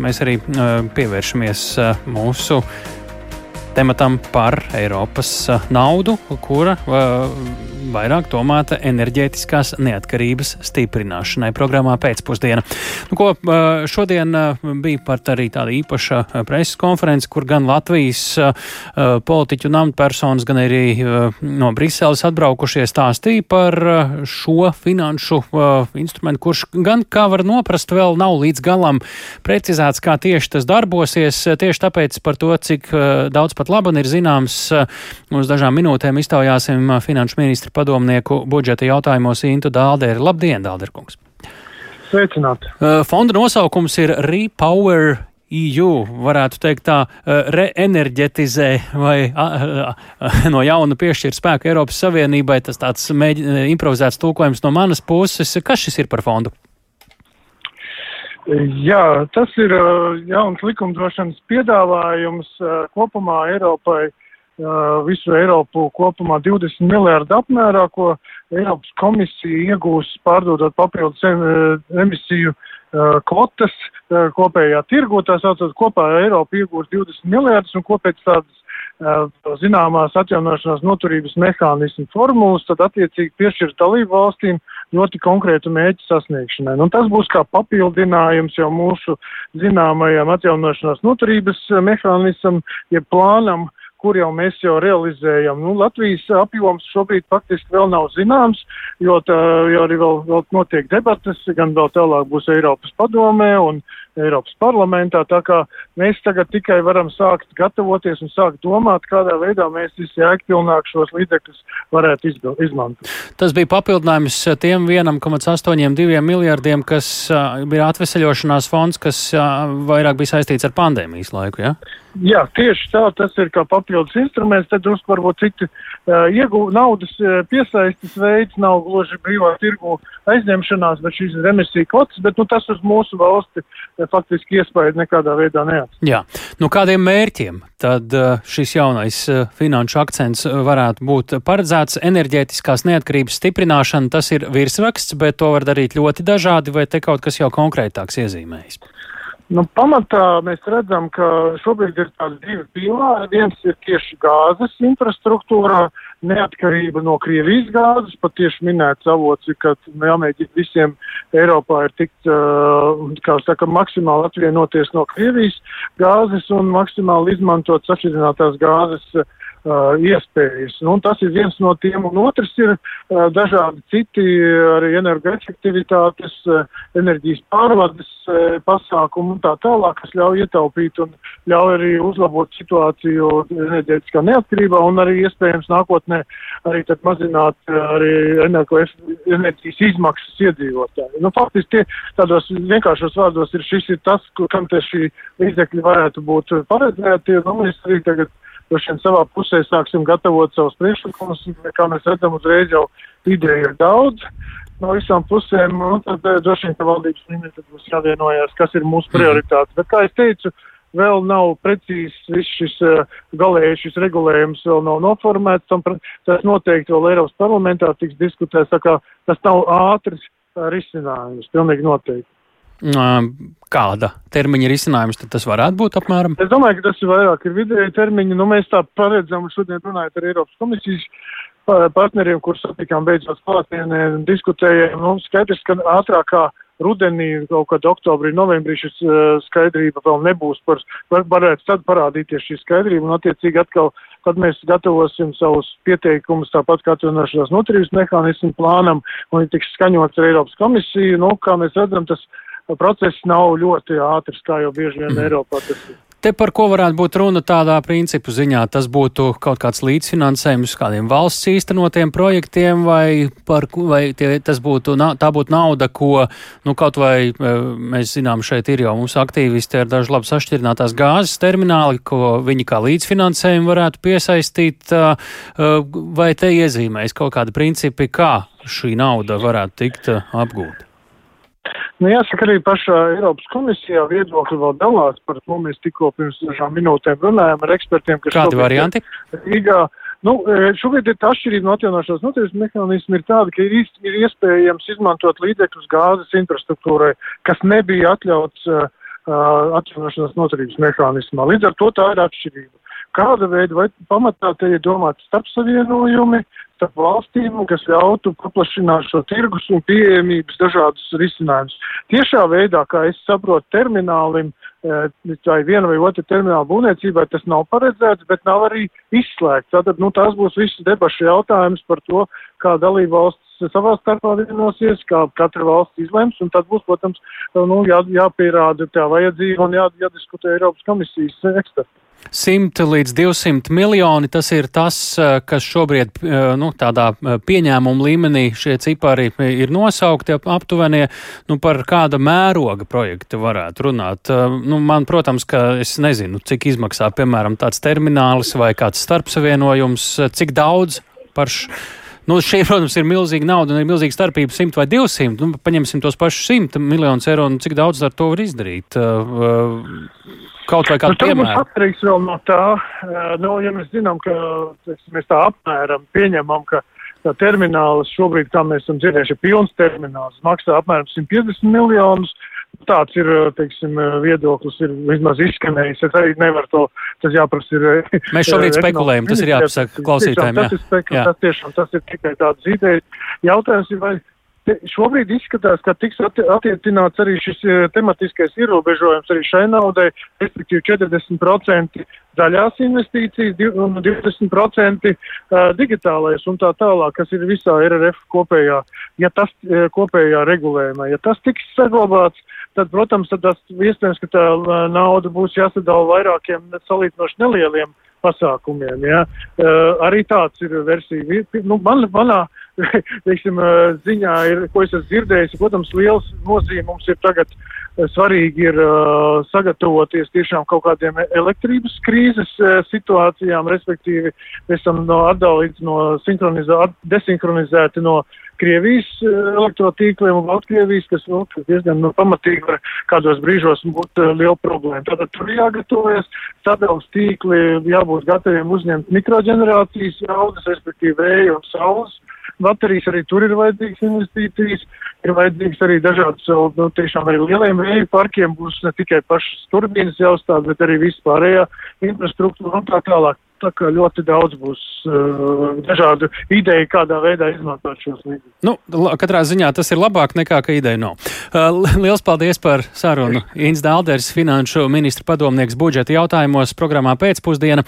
Mēs arī pievēršamies mūsu tematam par Eiropas naudu, kura vairāk domāta enerģētiskās neatkarības stiprināšanai. Programmā pēcpusdiena. Nu, ko, šodien bija pat arī tāda īpaša preses konference, kur gan Latvijas politiķu un amatpersonas, gan arī no Briseles atbraukušie stāstīja par šo finanšu instrumentu, kurš gan, kā var noprast, vēl nav līdz galam precizēts, kā tieši tas darbosies. Tieši tāpēc par to, cik daudz pat labi ir zināms, uz dažām minūtēm iztaujāsim finanšu ministru padomnieku budžeta jautājumos Intu Dālderi. Labdien, Dālderkungs! Sveicināti! Fonda nosaukums ir Repower EU, varētu teikt tā, reenerģetizē vai a, a, no jauna piešķir spēku Eiropas Savienībai. Tas tāds mēģi, improvizēts tulkojums no manas puses. Kas šis ir par fondu? Jā, tas ir jauns likumdošanas piedāvājums kopumā Eiropai visu Eiropu kopumā 20 miljārdu apmērā, ko Eiropas komisija iegūs pārdodot papildus emisiju kvotas kopējā tirgu. Tā saucot, kopā Eiropa iegūs 20 miljārdus un kopēc tādas zināmās atjaunošanās noturības mehānismu formulas, tad attiecīgi piešķirs dalību valstīm ļoti konkrētu mērķu sasniegšanai. Nu, tas būs kā papildinājums jau mūsu zināmajam atjaunošanās noturības mehānismam, jeb plānam, uh, kur jau mēs jau realizējam. Nu, Latvijas apjoms šobrīd faktiski vēl nav zināms, jo, tā, jo arī vēl, vēl notiek debatas, gan vēl tālāk būs Eiropas padomē un Eiropas parlamentā, tā kā mēs tagad tikai varam sākt gatavoties un sākt domāt, kādā veidā mēs visjēgpilnāk šos līdzekļus varētu izmantot. Tas bija papildinājums tiem 1,82 miljardiem, kas uh, bija atveseļošanās fonds, kas uh, vairāk bija saistīts ar pandēmijas laiku, ja? Jā, tieši tā, tas ir kā papildus instruments, tad drusku varbūt citi uh, iegū naudas uh, piesaistes veids nav gluži brīvā tirgu aizņemšanās, bet šīs ir emisija kvotas, bet nu, tas uz mūsu valsti uh, faktiski iespēja nekādā veidā neatstāja. Jā, nu kādiem mērķiem tad uh, šis jaunais uh, finanšu akcents varētu būt paredzēts enerģētiskās neatkarības stiprināšana, tas ir virsraksts, bet to var darīt ļoti dažādi, vai te kaut kas jau konkrētāks iezīmējis? Nu, pamatā mēs redzam, ka šobrīd ir tādi divi pīlāri. Viens ir tieši gāzes infrastruktūrā, neatkarība no Krievijas gāzes, pat tieši minēts avots, ka jāmēģina visiem Eiropā ir tikt, kā saka, maksimāli atvienoties no Krievijas gāzes un maksimāli izmantot sašķidrinātās gāzes uh, iespējas. Nu, tas ir viens no tiem, un otrs ir uh, dažādi citi arī energoefektivitātes, uh, enerģijas pārvades uh, pasākumi un tā tālāk, kas ļauj ietaupīt un ļauj arī uzlabot situāciju enerģētiskā neatkarībā un arī iespējams nākotnē arī tad mazināt uh, arī enerģijas izmaksas iedzīvotāji. Nu, faktiski tie tādos vienkāršos vārdos ir šis ir tas, kam tie šī līdzekļi varētu būt paredzēti. Nu, mēs arī tagad droši vien savā pusē sāksim gatavot savus priekšlikumus, kā mēs redzam, uzreiz jau ideja ir daudz no visām pusēm, un tad eh, droši vien, ka valdības līmenī būs jāvienojās, kas ir mūsu mhm. prioritātes. Bet, kā es teicu, vēl nav precīzs viss šis uh, galējais šis regulējums vēl nav noformēts, tam tas noteikti vēl Eiropas parlamentā tiks diskutēts, tā kā tas nav ātrs uh, risinājums, pilnīgi noteikti. Kāda termiņa risinājums tad tas varētu būt apmēram? Es domāju, ka tas ir vairāk ir vidēji termiņi. Nu, mēs tā paredzam šodien runājot ar Eiropas komisijas partneriem, kurus satikām beidzot klātienē un diskutējām. Nu, skaidrs, ka ātrākā rudenī, kaut kad oktobrī, novembrī šis uh, skaidrība vēl nebūs par, var, varētu tad parādīties šī skaidrība un attiecīgi atkal, kad mēs gatavosim savus pieteikumus, tāpat kā atvienošanās noturības mehānismu plānam un tiks skaņots ar Eiropas komisiju, nu, kā mēs redzam, tas process nav ļoti ātrs, kā jau bieži vien mm. Eiropā tas ir. Te par ko varētu būt runa tādā principu ziņā? Tas būtu kaut kāds līdzfinansējums kādiem valsts īstenotiem projektiem, vai, par, vai tie, tas būtu, tā būtu nauda, ko, nu, kaut vai e, mēs zinām, šeit ir jau mūsu aktīvisti ar dažu labi sašķirinātās gāzes termināli, ko viņi kā līdzfinansējumu varētu piesaistīt, e, e, vai te iezīmēs kaut kādi principi, kā šī nauda varētu tikt apgūta? Nu, jāsaka, arī pašā Eiropas komisijā viedokļi vēl dalās par to. Mēs tikko pirms dažām minūtēm runājām ar ekspertiem, kas Kādi varianti? Rīgā. Nu, e, šobrīd ir atšķirība no atjaunošanās noturības mehānismu ir tāda, ka ir, ir iespējams izmantot līdzekļus gāzes infrastruktūrai, kas nebija atļauts uh, atjaunošanas noturības mehānismā. Līdz ar to tā ir atšķirība. Kāda veida vai pamatā te ir domāti starpsavienojumi, starp valstīm, kas ļautu paplašināt šo tirgus un pieejamības dažādus risinājumus. Tiešā veidā, kā es saprotu, terminālim vai viena vai otra termināla būvniecībai tas nav paredzēts, bet nav arī izslēgts. Tātad, nu, tās būs visas debašu jautājums par to, kā dalība valsts savā starpā vienosies, kā katra valsts izlems, un tad būs, protams, nu, jā, jāpierāda tā vajadzība un jā, jādiskutē Eiropas komisijas eksperti. 100 līdz 200 miljoni tas ir tas, eh, kas šobrīd eh, nu, tādā eh, pieņēmuma līmenī šie cipari ir nosaukti aptuvenie, nu, par kāda mēroga projekta varētu runāt. Nu, man, protams, ka es nezinu, cik izmaksā, piemēram, tāds terminālis vai kāds starpsavienojums, cik daudz par š... Nu, šī, protams, ir milzīga nauda un ir milzīga starpība 100 vai 200. Nu, paņemsim tos pašus 100 miljonus eiro un cik daudz ar to var izdarīt. Uh, Kaut vai kādu nu, piemēru. Tas atkarīgs vēl no tā, nu, ja mēs zinām, ka teiksim, mēs tā apmēram pieņemam, ka tā termināls šobrīd, kā mēs esam dzirdējuši, ir pilns termināls, maksā apmēram 150 miljonus. Tāds ir, teiksim, viedoklis ir vismaz izskanējis. Es arī nevaru to, tas jāprasa ir. Mēs šobrīd spekulējam, tas ir jāpasaka klausītājiem. Jā. Tas jā. tas tas ir tikai tāds idejas. Jautājums ir, vai šobrīd izskatās, ka tiks attiecināts arī šis e, tematiskais ierobežojums arī šai naudai, respektīvi 40% zaļās investīcijas un 20% e, digitālais un tā tālāk, kas ir visā RRF kopējā, ja tas e, kopējā regulējumā. Ja tas tiks saglabāts, tad, protams, tad tas iespējams, ka tā nauda būs jāsadala vairākiem salīdzinoši nelieliem pasākumiem. Ja? Uh, arī tāds ir versija. Nu, man, manā teiksim, ziņā, ir, ko es esmu dzirdējis, protams, liels nozīme mums ir tagad svarīgi ir uh, sagatavoties tiešām kaut kādiem elektrības krīzes uh, situācijām, respektīvi mēs esam no atdalīts no desinhronizēti no Krievijas elektrotīkliem un Baltkrievijas, kas nu, diezgan nu, pamatīgi var kādos brīžos būt uh, liela problēma. Tātad tur jāgatavojas, sadalās tīkli, jābūt gataviem uzņemt mikroģenerācijas jaudas, respektīvi vēja un saules baterijas, arī tur ir vajadzīgas investīcijas, ir vajadzīgs arī dažādas, nu, tiešām arī lieliem vēju parkiem būs ne tikai pašas turbīnas jāuzstāv, bet arī vispārējā infrastruktūra un tā tālāk tā kā ļoti daudz būs uh, dažādu ideju, kādā veidā izmantot šos līdzekļus. Nu, katrā ziņā tas ir labāk nekā, ka ideja nav. Uh, liels paldies par sarunu. Ins Dalders, finanšu ministra padomnieks budžeta jautājumos programmā pēcpusdiena.